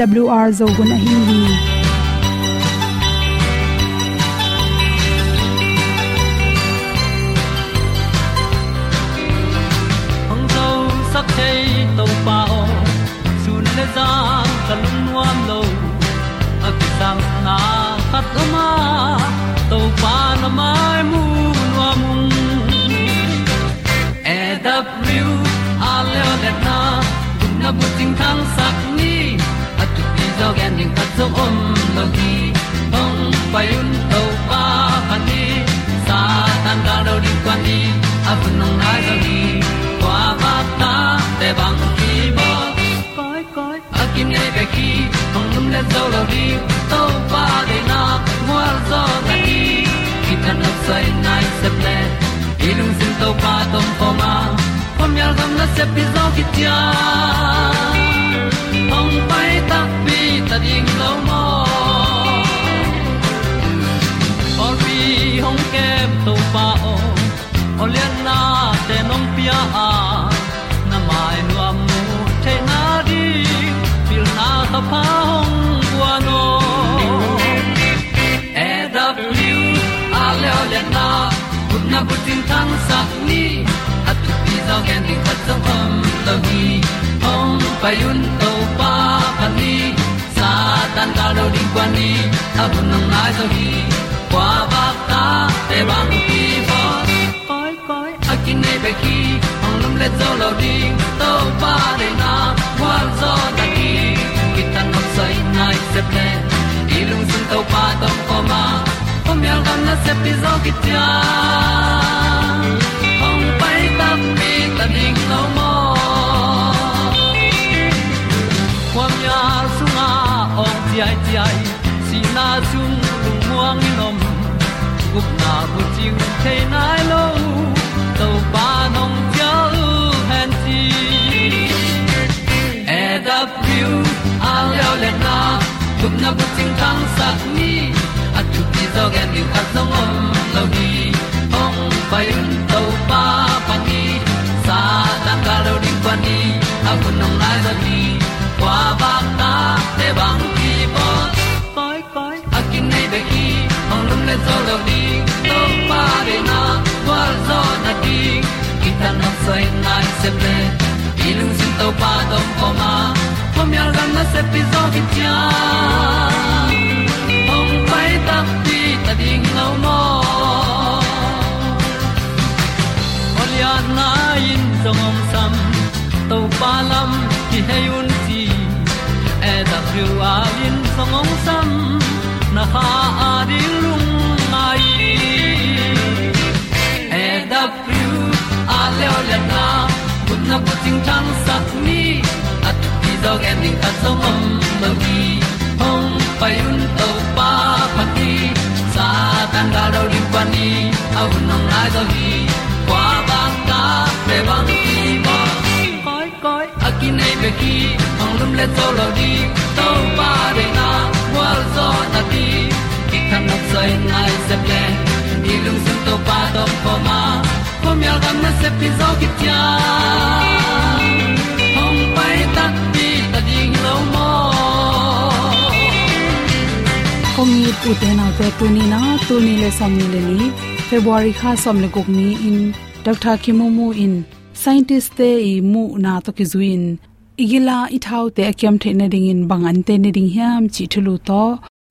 awr zo gun a hin hi hong zo sak chei to pa o sun le za ta kan nuam lo a ki sam na khat o ma ding khat zo om lo gi hong pai un to pa kan ni sa tan da do di kwan ni a bu nong nai zo ni kwa ba ta te bang ki bo koi koi a kim nei be ki hong lum le zo lo di to pa de na mo zo ta ni ki tan no sai nai se ple ilung sin to pa tom pa ma. Pom yal gam na se pi zo ki tia hong pai ta ding lo mo or bi hong kem to pa o olian na te nong pia a na mai nu amu te na di pil na ta pa hong bua no e da blue a le olian na kun na bu tin tan sa ni at pi zo gen di khat zo om lo gi hong pai un to pa pa ni tan ta đầu đi quan đi. Ta vẫn nằm lại rồi đi qua ba ta để bằng đi vào. Cõi cõi akin này về khi hồng lâm lên gió lầu đi. Tàu ba để na qua gió ta đi. Kita nằm say nay sẽ lên đi lung tung tàu pa tàu coma hôm nay gần là sẽ đi gió kia hồng bay ta đi ta đi lâu mơ ti ai ti ai si na zum lu muang ni nom gup na bu ting te nai lo to pa nong pia lu han ti e da pru a leo le na gup na bu ting tang sat ni. At tu ti zo gen ni khat song om lo ni ong pai un to pa pa ni. Sa tan ka lo ding pa ni a bu nong lai za ni. Qua bạc ta te bang ki bo koi koi a nei be ki ong lum le zo lo ni to pa de na kwa zo na ti ki na sai nai se ple i sin to pa tom ko ma pom yal gam na se pi zo ki tia ong pai ta ti ta ding lo mo Olia na in zong om sam to pa lam ki hay un ti a in song ong sam na ha a di lung mai. E da pru a le o le na kun na ko ting tang sat ni. At ti dog ending ta song om lo gi hong pai un to pa pa ti sa tan da do ri pa ni, a un nong lai do gi kwa ba ta pe bang ki bo koi koi a ki nei pe ki le to lo di to pa de na wa zo na ti ki kan nok sai nai se ple ni lung sun to pa do po ma. Po mi al gam na se pi zo ki tia hom pai ta ti ta ding lo mo komi te na te tu ni na tu ni le samni le ni february kha som le gok ni in. Dr kimumu in. Scientist te i mu na to ki zuin igila i thau te akyam the na ding in bang an te ne ding hiam chi thulu to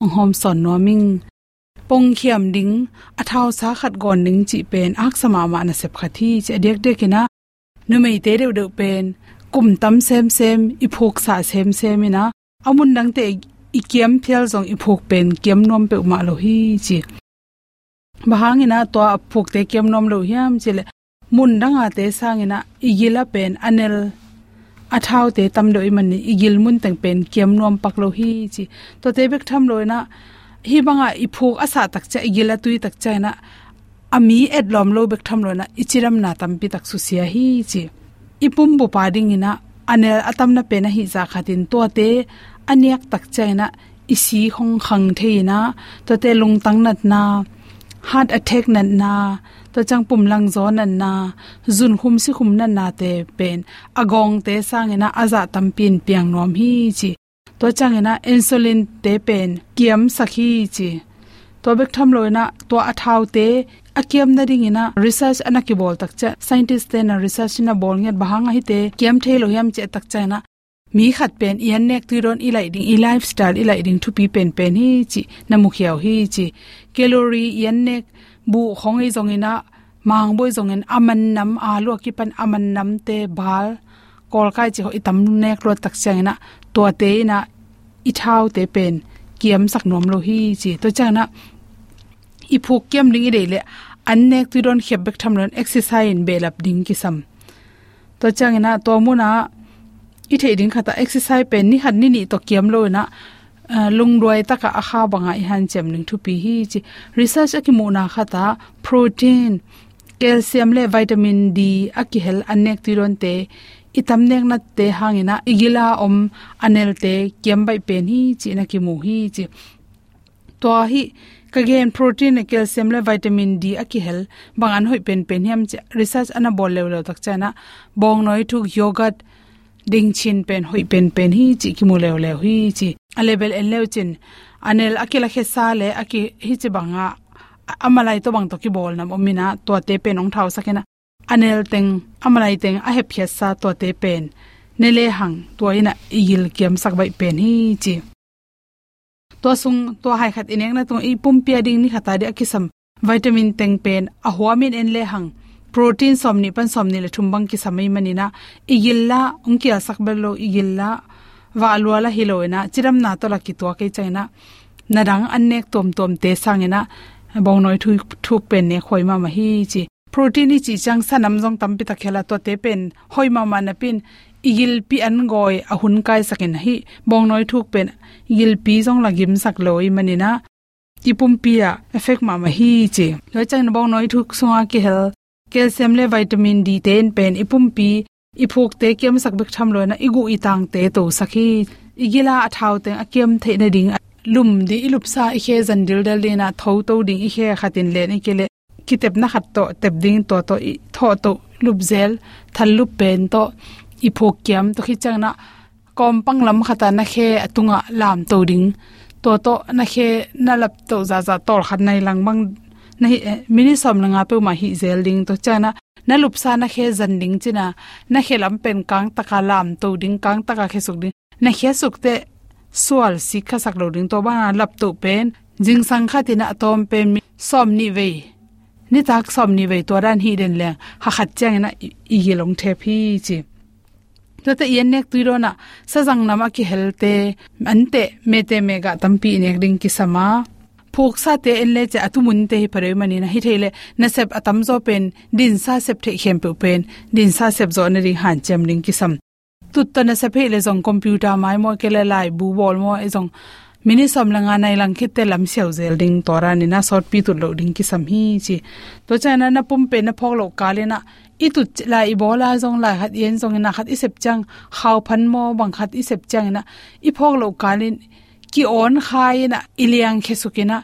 ong hom son no ming pong khiam ding a thau sa khat gon ning chi pen ak sama ma na sep khathi che dek dek ina nu mei te de de pen kum tam sem sem i phok sa sem sem ina amun dang te i kiam phial zong i phok pen kiam nom pe ma lo hi chi bahangina to phok te kiam nom lo hiam chile mun danga te sangina igila pen anel athau te tam doi man ni igil mun teng pen kiam nom pak lo hi chi to te bek tham loina hi banga i phok asa tak cha igila tui tak cha na ami et lom lo bek tham loina ichiram na tam pi tak su sia hi chi ipum bu pa ding ina anel atam na pe na hi za khatin to te aniak tak cha na isi hong khang theina to te lung tang nat na heart attack nan na, to chang pum lang zo nan na, zun khum si khum nan na te pen, agong te sang na aza tam pin piang nom hi chi, to changena insulin te pen, kiam sakhi chi, to bek tham loina to athau te, akiam na ring ina research anaki bol tak cha, scientist te na research na bol nget bahanga hi te, kiam thelo yam che tak cha na mi khat pen ian nek tu ron ilai ding, i lifestyle ilai ding thu pi pen pen hi chi na mu hi chi. Calorie ian nek, bu khong ei zong ina mang boi zong en, aman nam, a lu ki pan aman nam te, bal, kol kai chi ho itam nek ro tak chang na to te na i thau te pen, kiam sak nom lo hi chi. To chang na i phuk kiam ding i de le, an nek tu ron khep bek tham ron, exercise in belap ding ki sam to chang na to mu na i the ding khata exercise pen ni han ni ni to kiam lo na uh, lung roi taka a kha banga i han chem ning thu pi hi chi. Research aki mu na khata, protein, calcium le vitamin d, aki hel anek ti ron te, itam nek na te hangina igila om anel te kiam bai pen hi chi na ki mu hi chi. To hi kagen protein calcium le vitamin d aki hel bangan hoi pen pen hiam research ana bol le lo tak chana bong noi thu yogurt ding chin pen hoi pen pen, hi chi ki mu lew lew hi chi a level en lew chin. Anel akila khe sa le aki hi chi banga amalai to bang to ki bol nam omina to te pen ong thau sakena anel teng amalai teng, a hep khe sa to te pen. Nele hang to ina igil kem sak bai pen, hi chi. To sung to hai khat ineng na to i pum pia ding ni khata de akisam vitamin teng pen, a huamin en le hang protein somni pan somni le thumbang ki samai manina. Igilla unki asakbello igilla walwala hiloina chiram na to laki to ke chaina. Narang annek tom tom te sangena bongnoi thu thu pen ne khoima ma hi chi. Protein ni chi chang sanam jong tampi ta khela to te pen hoima ma na pin. Igil pi an goi, ahun kai sakin hi bongnoi thuk pen. Igil pi jong lagim sak loi manina. Ti pia, effect ma ma hi chi. Lo chang bong noi thuk sunga ki hel calcium le vitamin d ten pen ipum pi iphuk te kem sak bek tham loina igu itang te to sakhi. Igila athau te akem the na ding, lum di ilup sa i khe zan dil dal lena tho to ding i khe khatin le ni kele kitep na khat to, tep ding to to i, tho to lup zel, thal lup pen to iphuk kem. To khi chang na kom pang lam khata na khe atunga lam to ding. To to na khe na lap to za za tor khat nai lang bang na hi eh, mini som langa pe ma hi zel ding to chana, na lup sa na khe zan ding china, na khe lam pen kang taka lam to ding kang taka khe suk ding, na khe suk te sual si kha sak lo ding to ba na lap to pen, jing sang kha tina atom pen som ni ve. Ni tak som ni ve to ran hi den le, ha khat chang na i gi long the phi chi. To te yen nek tuiro na, sa jang nama ki helte ante me te mega tampi nek ding ki sama phuk sa te en le cha atumun te hi pare mani na hi thele na sep atam zo pen, din sa sep the khem pe pen, din sa sep zo na ring han chem ring kisam. Tut ta na sep le zong computer mai mo ke le lai bu bol mo e zong mini som langa nai lang khit te lam seu zel ding tora ni na sort pi tu lo ding ki sam hi chi. To cha na na pum pe na phok lo ka le na i tu la i bola zong la hat yen zong na khat i sep chang khaw phan mo bang khat i sep chang na i phok lo ka le ki on khai na iliang khesukina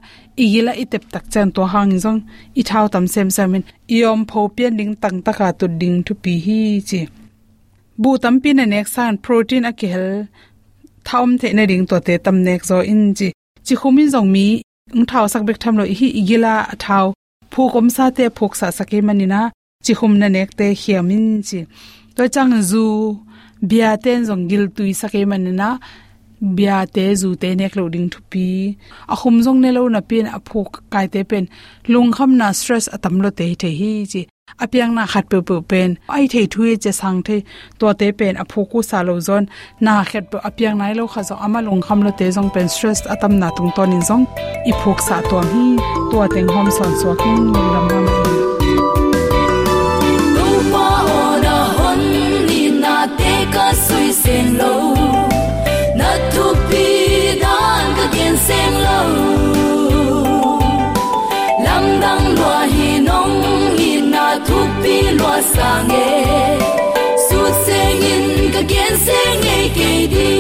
igila itep tak chan to hang jong i thau tam sem samin. Iom pho pian ding tang taka tu ding tu pi hi chi. Bu tam pi na nek san protein a kel thaum the na ding to te tam nek zo in chi. Chi khumin jong mi ung thau sak bek tham lo hi igila thau phu kom sa te phok sa sake manina chi khum na nek te hiamin chi. To chang zu, bia ten jong gil tui sake manina bia te zu te nek lo ding thu pi a khum jong ne lo na pin a phok kai te pen lung kham na stress atam lo te te hi chi apiang na khat pe pe pen ai thei thui che sang the to te pen a phoku sa lo zon na khet pe apiang nai lo kha zo ama lung kham lo te jong pen stress atam na tung ton in jong i phok sa to hi to teng hom son so king lam lam sange su sing in ka gen sing e ke di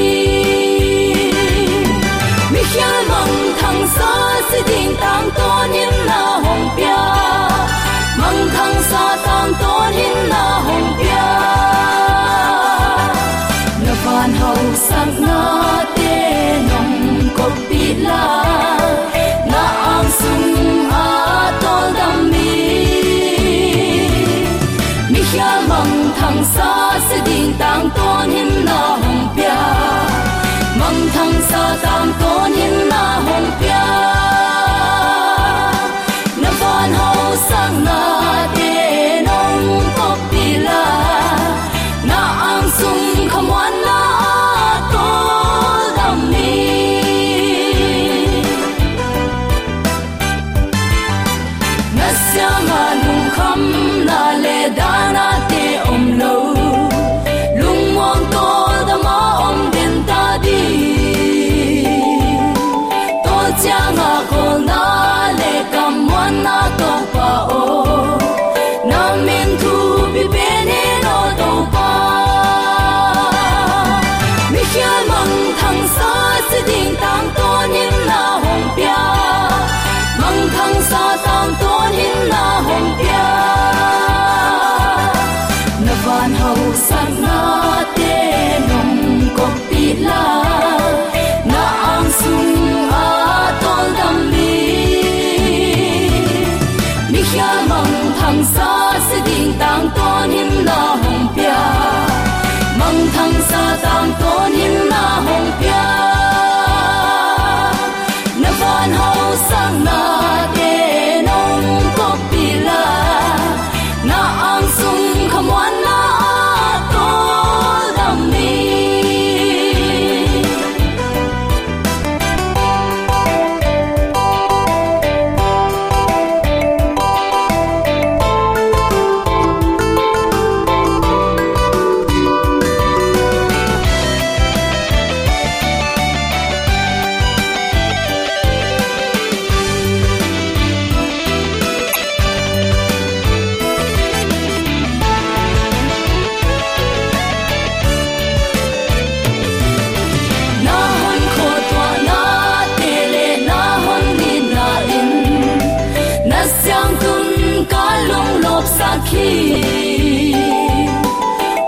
mi khia mong thang sa si ding tam to nin na hong pia mong thang sa tam to nin na hong pia na van hau sang na te nong ko pi la tang sa se ding tang ton him na hong na hậu hau san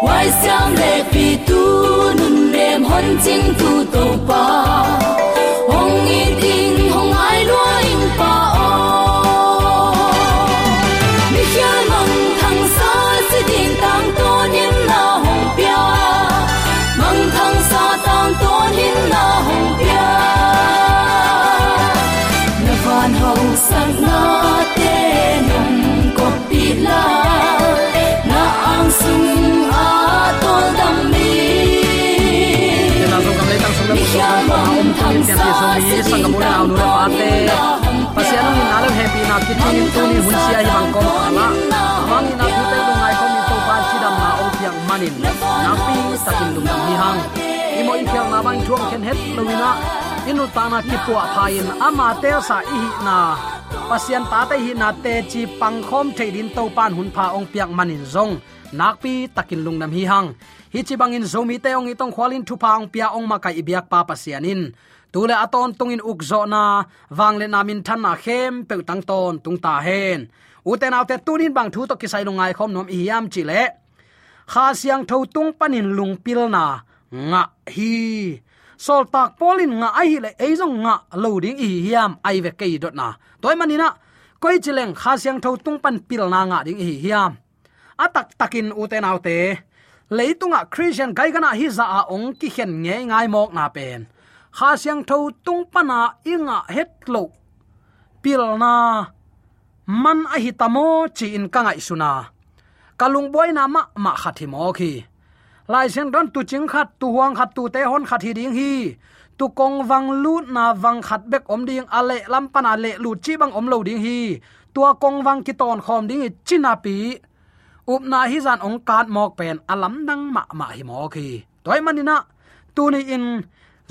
wai syang le pi tu nun nem hon jing tu to pa hong in ding hong ai lo in pa o mi khia mong thang sa si ding tang to nin na hong pia mong thang sa tang to nin na hong pia na van hong sang na te nong ko pi la happy na ki tin tu ni hun sia hi bang kom ala amang ni na tu te lu ngai kom ni to ban chi dam na om piang manin na pi takin lum dam hi hang imo i phiang na bang thuang khen het lowina inu tana ki pu phain ama te sa i hi na pasian ta te hi na te chi pang khom theidin to pan hun pha ong piak manin zong nakpi takin lungnam hi hang hi chi bangin zomi te ong itong khwalin thu pang pia ong ma kai ibyak pa pasianin tule aton tungin ukzo na wangle namin than na khem pe tang ton tung ta hen. Uten autte tunin bang thu to kisai lungai khom nom i yam chi le. Kha siang tho tung panin lung pil na nga hi. Sol tak polin nga ai le ei zong nga loading i yam ai ve kei dot na. Toy manina koi chileng kha siang tho tung pan pil na nga ding hi yam atak takin uten autte leitunga christian gaigana hi za a ong ki khen nge ngai mok na pen kha siang tho tung pana inga het lo. Pil na man a hi tamo chi in kangai suna kalung boy na ma ma khathi mo khi. Lai sen don tu ching khat, tu huang khat, tu te hon khat hi ding hi. Tu kong wang lu na wang khat bek om ding ale lam pana le lu chi bang om lo ding hi. Tua kong wang ki ton khom ding china pi. Up na hi zan ong kat mok pen alam dang ma ma hi mo khi. Toy manina tu ni in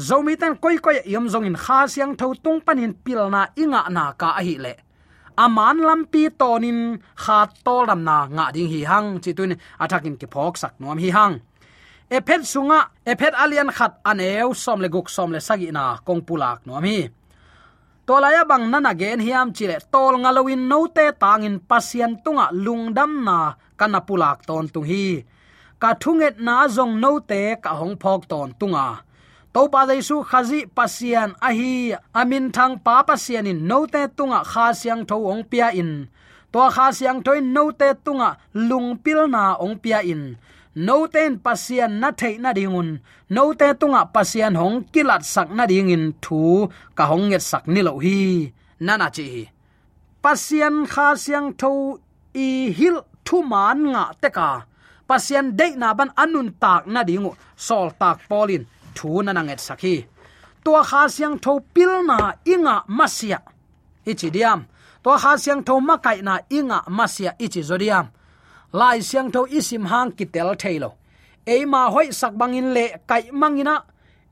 zomi ten koi koi yom zong in kha siang tho tung panin pil na inga na ka hi le. Aman lampi tonin kha to ram na nga ding hi hang, chi tuin athakin ki phok sak nom hi hang. Ephet sunga ephet alian khat aneu som le guk som le sagi na kong pulak nom hi. Tolaya bang nana gen hiam chile tol ngalowin note tangin pasian tunga lungdam na kana pulak ton tung hi. Ka thunget na zong note ka hong phok ton tunga to pa jaisu khazi pasian ahi amin thang pa pasian in note tunga kha siang tho ong pia in. To kha siang thoi no te tunga lungpil na ong pia in. No ten pasian na thei na dingun no te tunga pasian hong kilat sak na ding in thu ka hong nge sak ni lo hi. Nana chi. Pasian kha siang tho i hil thu man nga te ka. Pasian de na ban anun tak na dingu sol tak polin thu na nanget sakhi to kha siang tho pil na inga masia. Ichi diam. To kha siang tho ma kai na inga masia ichi zodiam. Lai siang tho isim hang kitel thailo eima hoi sak bangin le kai mangina.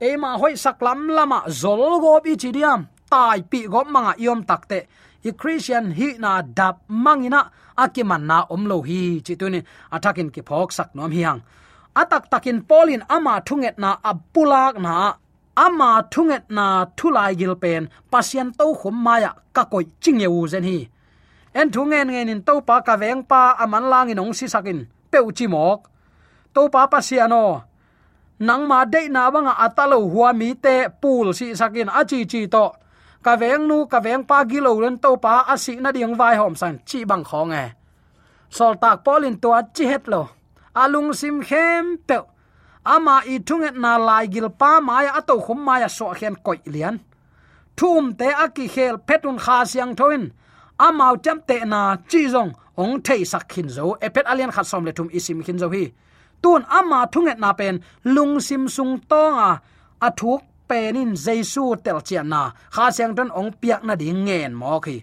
Eima hoi sak lam lama zol go bi chi diam. Tai pi go manga yom takte. I christian hi na dap mangina. Akiman na omlo hi chi tunin. Atakin ki phok sak nom hiang atak takin polin ama thunget na apulak na, ama thunget na thulai gil pen, pasien to khum maya ka koi ching u zen hi. En thungen ngen in to pa ka veng pa aman lang in ong si sakin, peu chi mok. To pa pasiano nang ma de na wanga atalo huwa mi te pul si sakin achi chi chi to. Ka veng nu, ka veng pa gilo len to pa asi na ding vai hom san chi bang khong e. Sol tak polin to chi het lo alung sim khem pe. Ama i thunget na lai gil pa maya ato khum maya so khen koi lian. Thum te aki khel petun kha siang thoin. Amau cham te na chi zong ong thei sak khin zo. Epet alian khat som le thum isim khin zo hi. Tun ama thunget na pen lung sim sung tonga athuk penin jesu tel chian na. Kha siang ton ong piak na ding ngen mo khi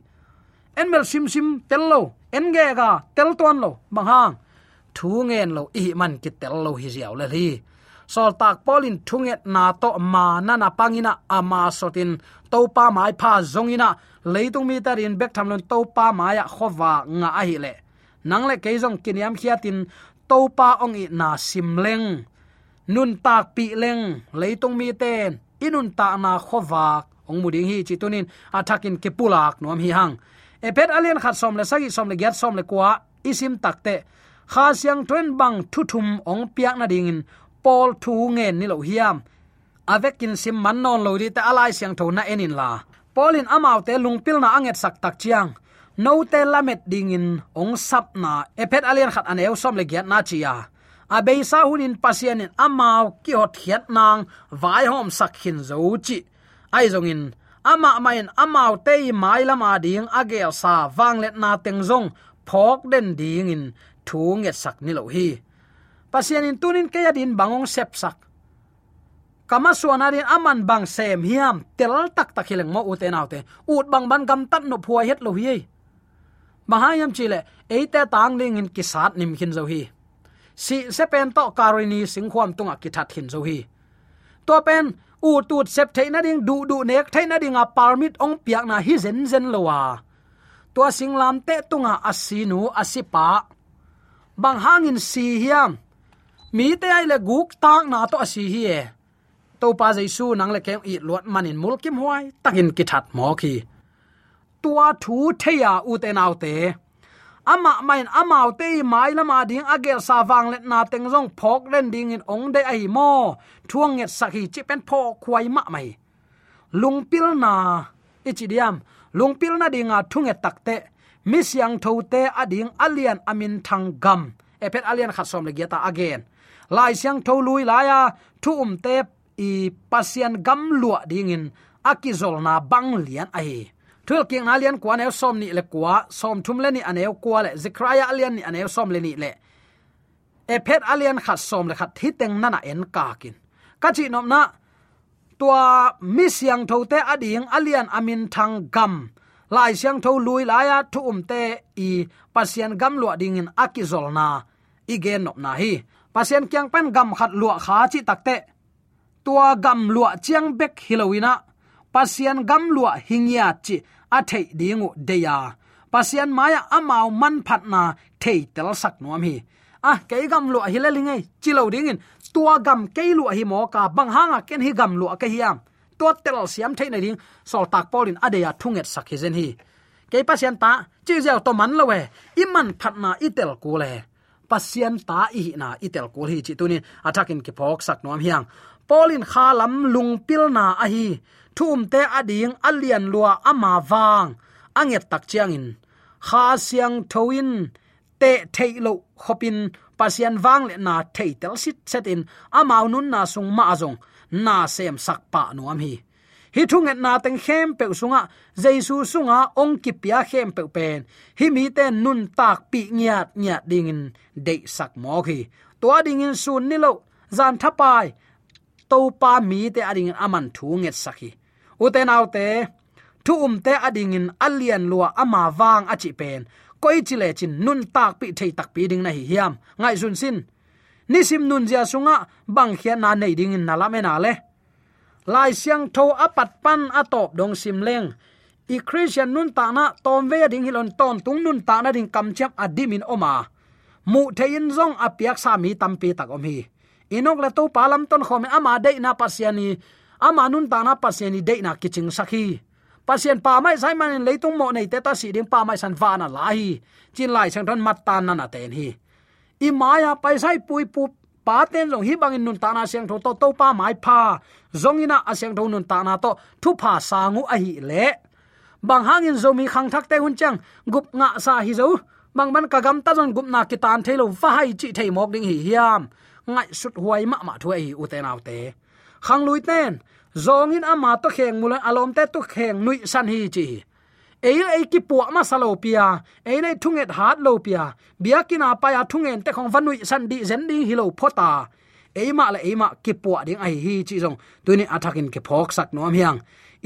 enmel sim sim tel lo. En ge ga tel ton lo. Bang hang thu ngen lo i man ki tel lo hi ziaw le hi sol tak polin thunget na to ma na na pangina ama sotin to pa mai pha zongina. Leitung mi tarin bek thamlon to pa maya khowa nga a hi le. Nang le keizong kiniam khiatin to pa ong i na simleng nun tak pi leng. Leitung mi ten. Inun ta na khowa. Ong muding hi chitunin athakin kepulak nom hi hang. Epet alien khat som le sagi som le gyat som le kwa. Isim takte kha siang tren bang thuthum ong piak na ding in pol thu nge ni lo hiam. Avekin sim man non lo ri ta alai siang tho na enin la. Polin amau te lungpil na anget sak tak chiang. No te lamet ding in ong sap na epet alien khat aneu som le giat na chia abei sa hunin pasian in amau ki hot hiat nang vai hom sak hin zo chi. Ai zong in, ama main amau te mai lama ding agel sa wanglet na teng zong, phok den ding in thu nghe sak ni lo hi. Pasian in tunin ke yadin bangong sep sak. Kama suana din aman bang sem hiam, tel tak tak hileng mo uten autte ut bang ban gam tat no phua het lo hi mahayam chile eite tang ling in kisat nim khin zo hi. Si sepen to karini singkhwam tunga kithat hin zo hi. To pen u tut sep theina ding, du du nek theina ding a permit ong piak na hi zen zen lowa to singlam te tunga asinu asipa bang hangin si hiam. Mi te ai le guk tak na to si hi e. To pa jaisu nang le kem i lot manin mul kim huai takin ki that mo khi. Tua thu theya u te nau te. Ama main amau te mai lama ding agel sa wang let na teng jong phok len ding in ong de ai mo. Thuang nget sakhi chi pen pho khuai ma mai. Lungpil na ichidiam lungpil na dinga thunge takte mi siang thote ading alian amin thang gam. Epet alian khasom le giata again. Lai siang tho lui laya thu um te i pasian gam lua dingin akizol na bang lian ai. Thul king alian kwa ne som ni le kwa, som thum le ni aneu kwa le. Zikraya alian ni aneu som le ni le. Epet alian khat som le khat hiteng nana en ka kin. Ka chi nom na, tua mi siang tho te ading alian amin thang gam lai siang tho lui laya thu um te i pasian gam lua ding in akizol na. Igen nop na hi. Pasian kyang pen gam khat lua kha chi takte tua gam lua chiang bek hilowina pasian gam lua hingya chi a thei dingu deya pasian maya amau man phat na thei tel sak nuam hi. A ke gam lua hilelingai chilo dingin tua gam ke lua hi mo ka bang hanga ken hi gam lua ka hiam tua tel siam thei na ding, sol tak polin adeya thunget hết hi zen hi. Ke pasian ta, chi zel to man lowe iman phát na itel ku le. Pasian ta i na itel ku hi chi tunin atakin ki phok sak nuông hiang. Polin khalam lung pil na a hi, thum te ading alian lua ama wang anget tak chiang in. Kha siang thoin te thailo khopin pasian wang le na thei tel sit set in amau nun na sung ma azong na sem sak pa nuam hi. Hi thung et na teng khem pe sunga jesu sunga ong ki pia khem pe pen. Hi mi te nun tak pi ngiat ngiat ding in de sak mo khi to ding in sun ni lo, zan thapai. To pa mi te ading aman thu nget sakhi uten autte thu um te ading in alian lua ama wang achi pen. Koi chile chin nun tak pi thei tak pi ding na hi hiam. Ngai sun sin nisim nun zia sunga, bang khian na nei ding in nala me na le. Lai siang tho apat pan atop dong sim leng. I christian nun ta na tom ve ding hilon ton tung nun ta na ding kam chap adimin oma. Mu thein zong apiak sa mi tampi tak om hi. Inok la to palam ton khom e ama de na pasiani. Ama nun ta na pasiani de na kiching sakhi pasien pa mai sai man leitung mo nei te ta si ding pa mai san va na lai chin lai sang thon mat tan na na ten hi i maya pai sai pui pu pa ten jong hi bangin nun ta na siang tho to to pa mai pha. Zong ina asyang tho nun ta na to, thu pha sangu a hi le. Bang hangin zomi khang thak te hun chang, gup nga sa hi zo. Bang ban ka gam ta jon gup na ki tan thelo va hai chi thei mok ding hi hiam. Ngai sut huai ma ma thu ai u te nau te. Khang lui ten, zong in ama to kheng mulan alom te to kheng nui san hi chi eil ei ki pu ma salo pia. Ei nei thunget hat lo pia. Bia kina pa ya thungen te khong vanui san di zen ding hilo phota. Ei ma la, ei ma ki pu ding ai hi chi jong tuini athakin ke phok sak nom hiang.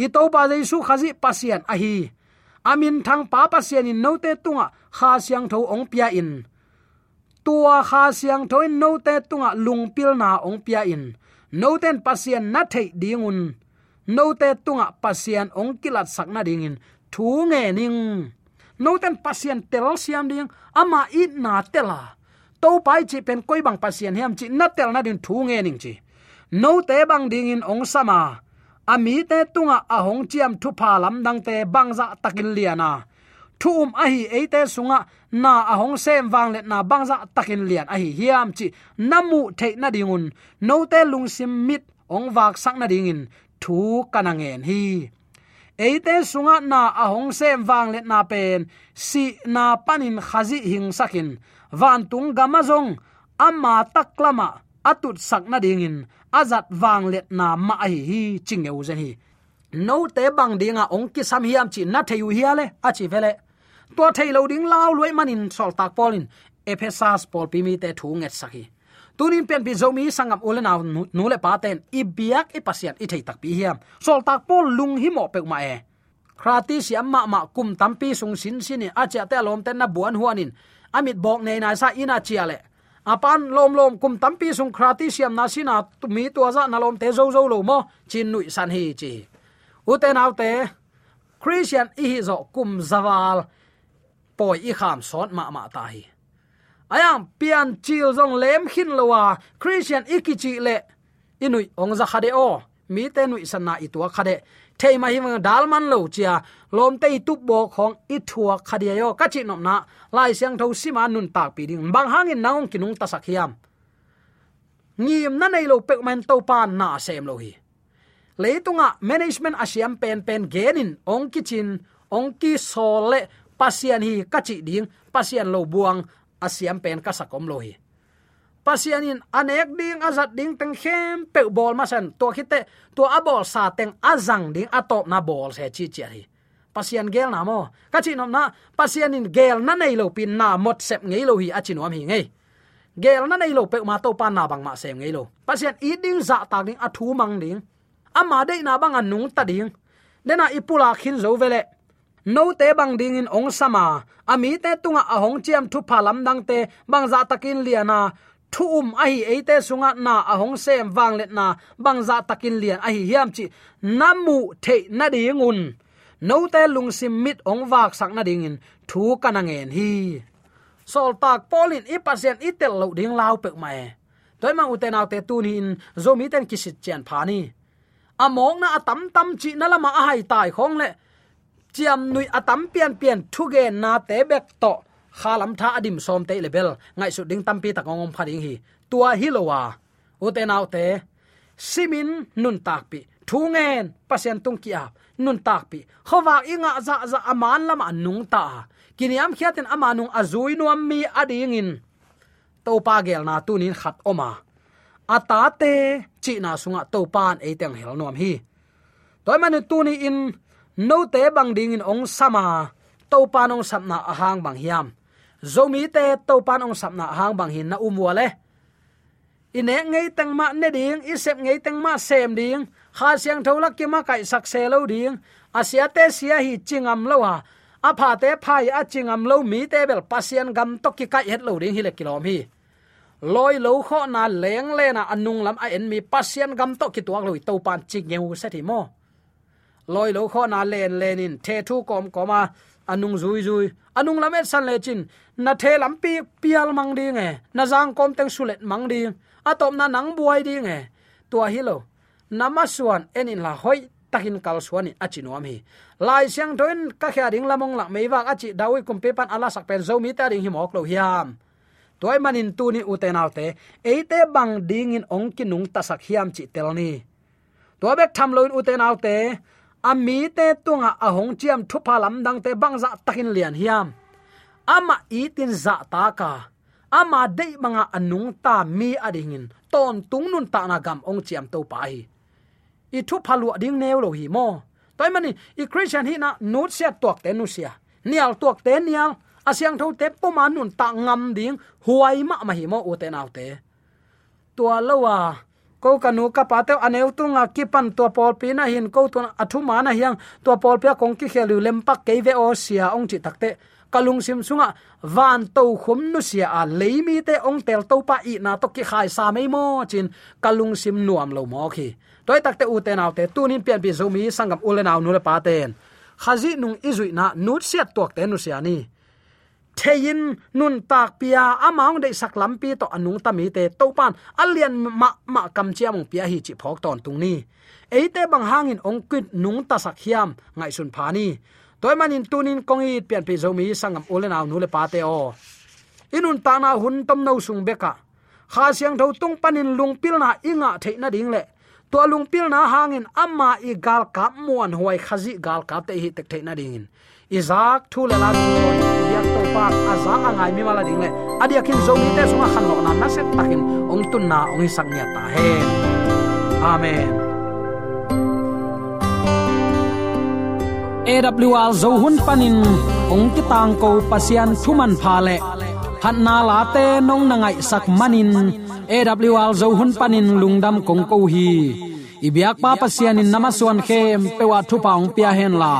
I to ba su khazi pasien a hi. Amin thang pa pasien in note tunga kha siang tho ong pia in. Tua kha siang tho in note tunga lungpil na ong pia in. Noten pasien na thei dingun note tunga pasien ong kilat sakna dingin thu nge ning. Noten pasien tel siam ding, ama i na tela. To pai chi pen koi bang pasien hiam chi na tel na din thu nge ning chi. No te bang ding in ong sama. Ami te tunga ahong chiam thu pha lam dang te bangza takin liana thu um a hi eite sunga, na ahong sem wang le na bangza takin lian a hi hiam chi namu the na dingun. No te lung sim mit ong wak sak na dingin thu kanangen hi eite sunga na ahong sem wang let na pen, si na panin khazi hing sakin. Van tung gamazong amma taklama atut sakna dingin. Azat wang let na ma hi hi, chingeu zen hi. No te bang dinga ong ki sam hiam chi na theyu hiale a chi vele. To thailo ding lao loi manin sol tak polin. Ephesas pol pimi te thu nget sakhi tunin pen bi zomi sangam ule na nu le paten i biak i pasian i thei tak pi hiam. Sol tak pol lung hi mo pe ma e. Krati si ma ma kum tampi sung sin sin a cha te lom ten na buan huanin. Amit bok nei na sa ina chiale apan lom lom kum tampi sung krati siam na sina mi tu za na lom te zo zo lo mo. Chin nui san hi chi. Uten autte christian i hi zo kum zawal poi i kham son ma ma ta hi ayam pian chil zong lem khin lowa christian ikichi le. Inui ong za khade o, mi te nui sanna i tua khade. Thei ma hi dalman lo chia, lom te tu bo khong ithua khadia yo. Ka chi nom na, lai siang tho sima nun tak pi ding. Bang hangin naung kinung ta sakhiam ngim na nei lo pek man to pan na sem lo hi. Leitunga management asiam pen pen genin ong kichin ong ki sole pasian hi kachi ding, pasian lo buang asiam pen ka sakom lo hi pasianin, anek ding azat ding teng khem pe bol ma san to khite to abol sa teng azang ding atop na bol se chi chi hi pasian gel na mo. Ka chi nom na, pasianin gel na nei lo pin na mot sep ngei lo hi a nom hi ngei. Gel na nei lo pe ma to pan na bang ma sem ngei lo. Pasian i ding za tak ding athu mang ding. Ama dei na bang anung ta ding. Dena ipula khin zo vele no te bang ding in ong sama ami à, te tunga ahong à, chiam thu phalam dang te bang za dạ takin liana thu um a à, dạ hi te sunga na ahong sem wang let na bang za takin lian a hi hiam chi namu the na dingun no te lung sim mit ong wak sak na ding in. Thu kanangen hi. Sol tak polin i pasien i tel lo ding lau pek mai toy ma uten autte tun hin zomi ten kisit chen phani among na atam tam chi na lama a hai tai khong le chiam nui atam pian pian thuge na te bek to. Khalam tha adim som te level. Ngai su ding tampi ta ngom phading hi. Tua hilowa ute nau te. Simin nun takpi pi. Thu pasien tung ki ap nun takpi khowa inga za za aman lama nung ta kiniam khiaten amanung azui nuam mi ading in. To gel na tunin khat oma. Ata te chi na sunga topan e teng hel nuam hi. Toy manu tu ni in no te bang ding in ong sama to panong sapna ahang bang hiam. Zomi te to panong sapna ahang bang hin na umwale ine ngei tang ma ne ding isep ngei tang ma sem ding. Kha siang tholak ki ma kai sak se lo ding. Asia te sia hi chingam lo ha. A pha te phai a chingam lo mi te bel pasien gam to ki kai het lo ding hi le kilom hi. Loi lo kho na leng le na anung lam a en mi pasien gam to ki tuang lo to pan chi ngeu se thi mo loi lo kho na len lenin, the thu kom koma, anung zui zui. Anung lamet san le chin, na the lam pi, pial mang ding e na jang kom teng sulet mang ding atom na nang buai ding e tua hi lo namasuan enin la hoi, takin kal suani achinom hi. Lai siang doin ka kha ding lamong lak meiwak achi dawi kumpe pan ala sak pen zomi ta ding hi mok lo hiam. Toy manin tu ni uten autte eite bang ding in ong kinung ta sak hiam chi telni to bek tham loin uten autte ami te tunga ahong chiam thupa lam dang te bang za takin lian hiam. Ama itin za ta ka. Ama dei manga anung ta mi adingin. Ton tung nun ta na gam ong chiam to pa hi. I thu phalu ding neu lo hi mo. Toy mani, i christian hi na nut sia tok te nu sia. Nial tok te nial asyang tho te po man nun ta ngam ding huai ma ma hi mo u te nau te. Tua à ko kanu ka pate aneu tu nga kipan to pol pi na hin ko tu athu ma na hiang. To pol pia kong ki khelu lempak ke ve o sia ong chi takte kalung sim sunga, van to khum nu sia a leimi te ong tel to pa i na to ki khai sa mai mo chin. Kalung sim nuam lo mo khi. Toy takte u te naw te tunin pian pi zomi sangam ule naw nu le pa ten. Khazi nung izui na nut siat tok te nu sia ni thein nun tak pia amaung de sak lampi to anung tami te to pan alian ma ma kam chiam pia hi chi phok ton tung ni. Eite bang hangin ong kut nung ta sak hiam, ngai sun phani toy manin tunin kongi pian pi zomi sangam ule naw nu le pa te o. Inun ta na hun tom no sung beka kha siang tho tung panin lung pil na inga theina ding le. To lung pil na hangin amma i gal kap muan huai khazi gal kap te hi tek the na ding izak thu la la yak to pa. Aza angai mi mala ding le adia kin zo mi te sunga khan lo na na set takin ong tun na ong isak nya ta he amen. AWR zo hun panin ong ki tang ko pasian thuman pha le phat na la te nong na ngai sak manin AWR zo hun panin lungdam kong ko hi ibyak pa pasian in namaswan khem pewa thu paung pia hen la.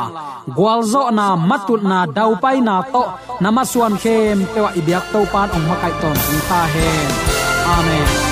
Gwalzo na matut na dau pai na to namaswan khem pewa ibyak to pan ong makai ton ta hen. Amen.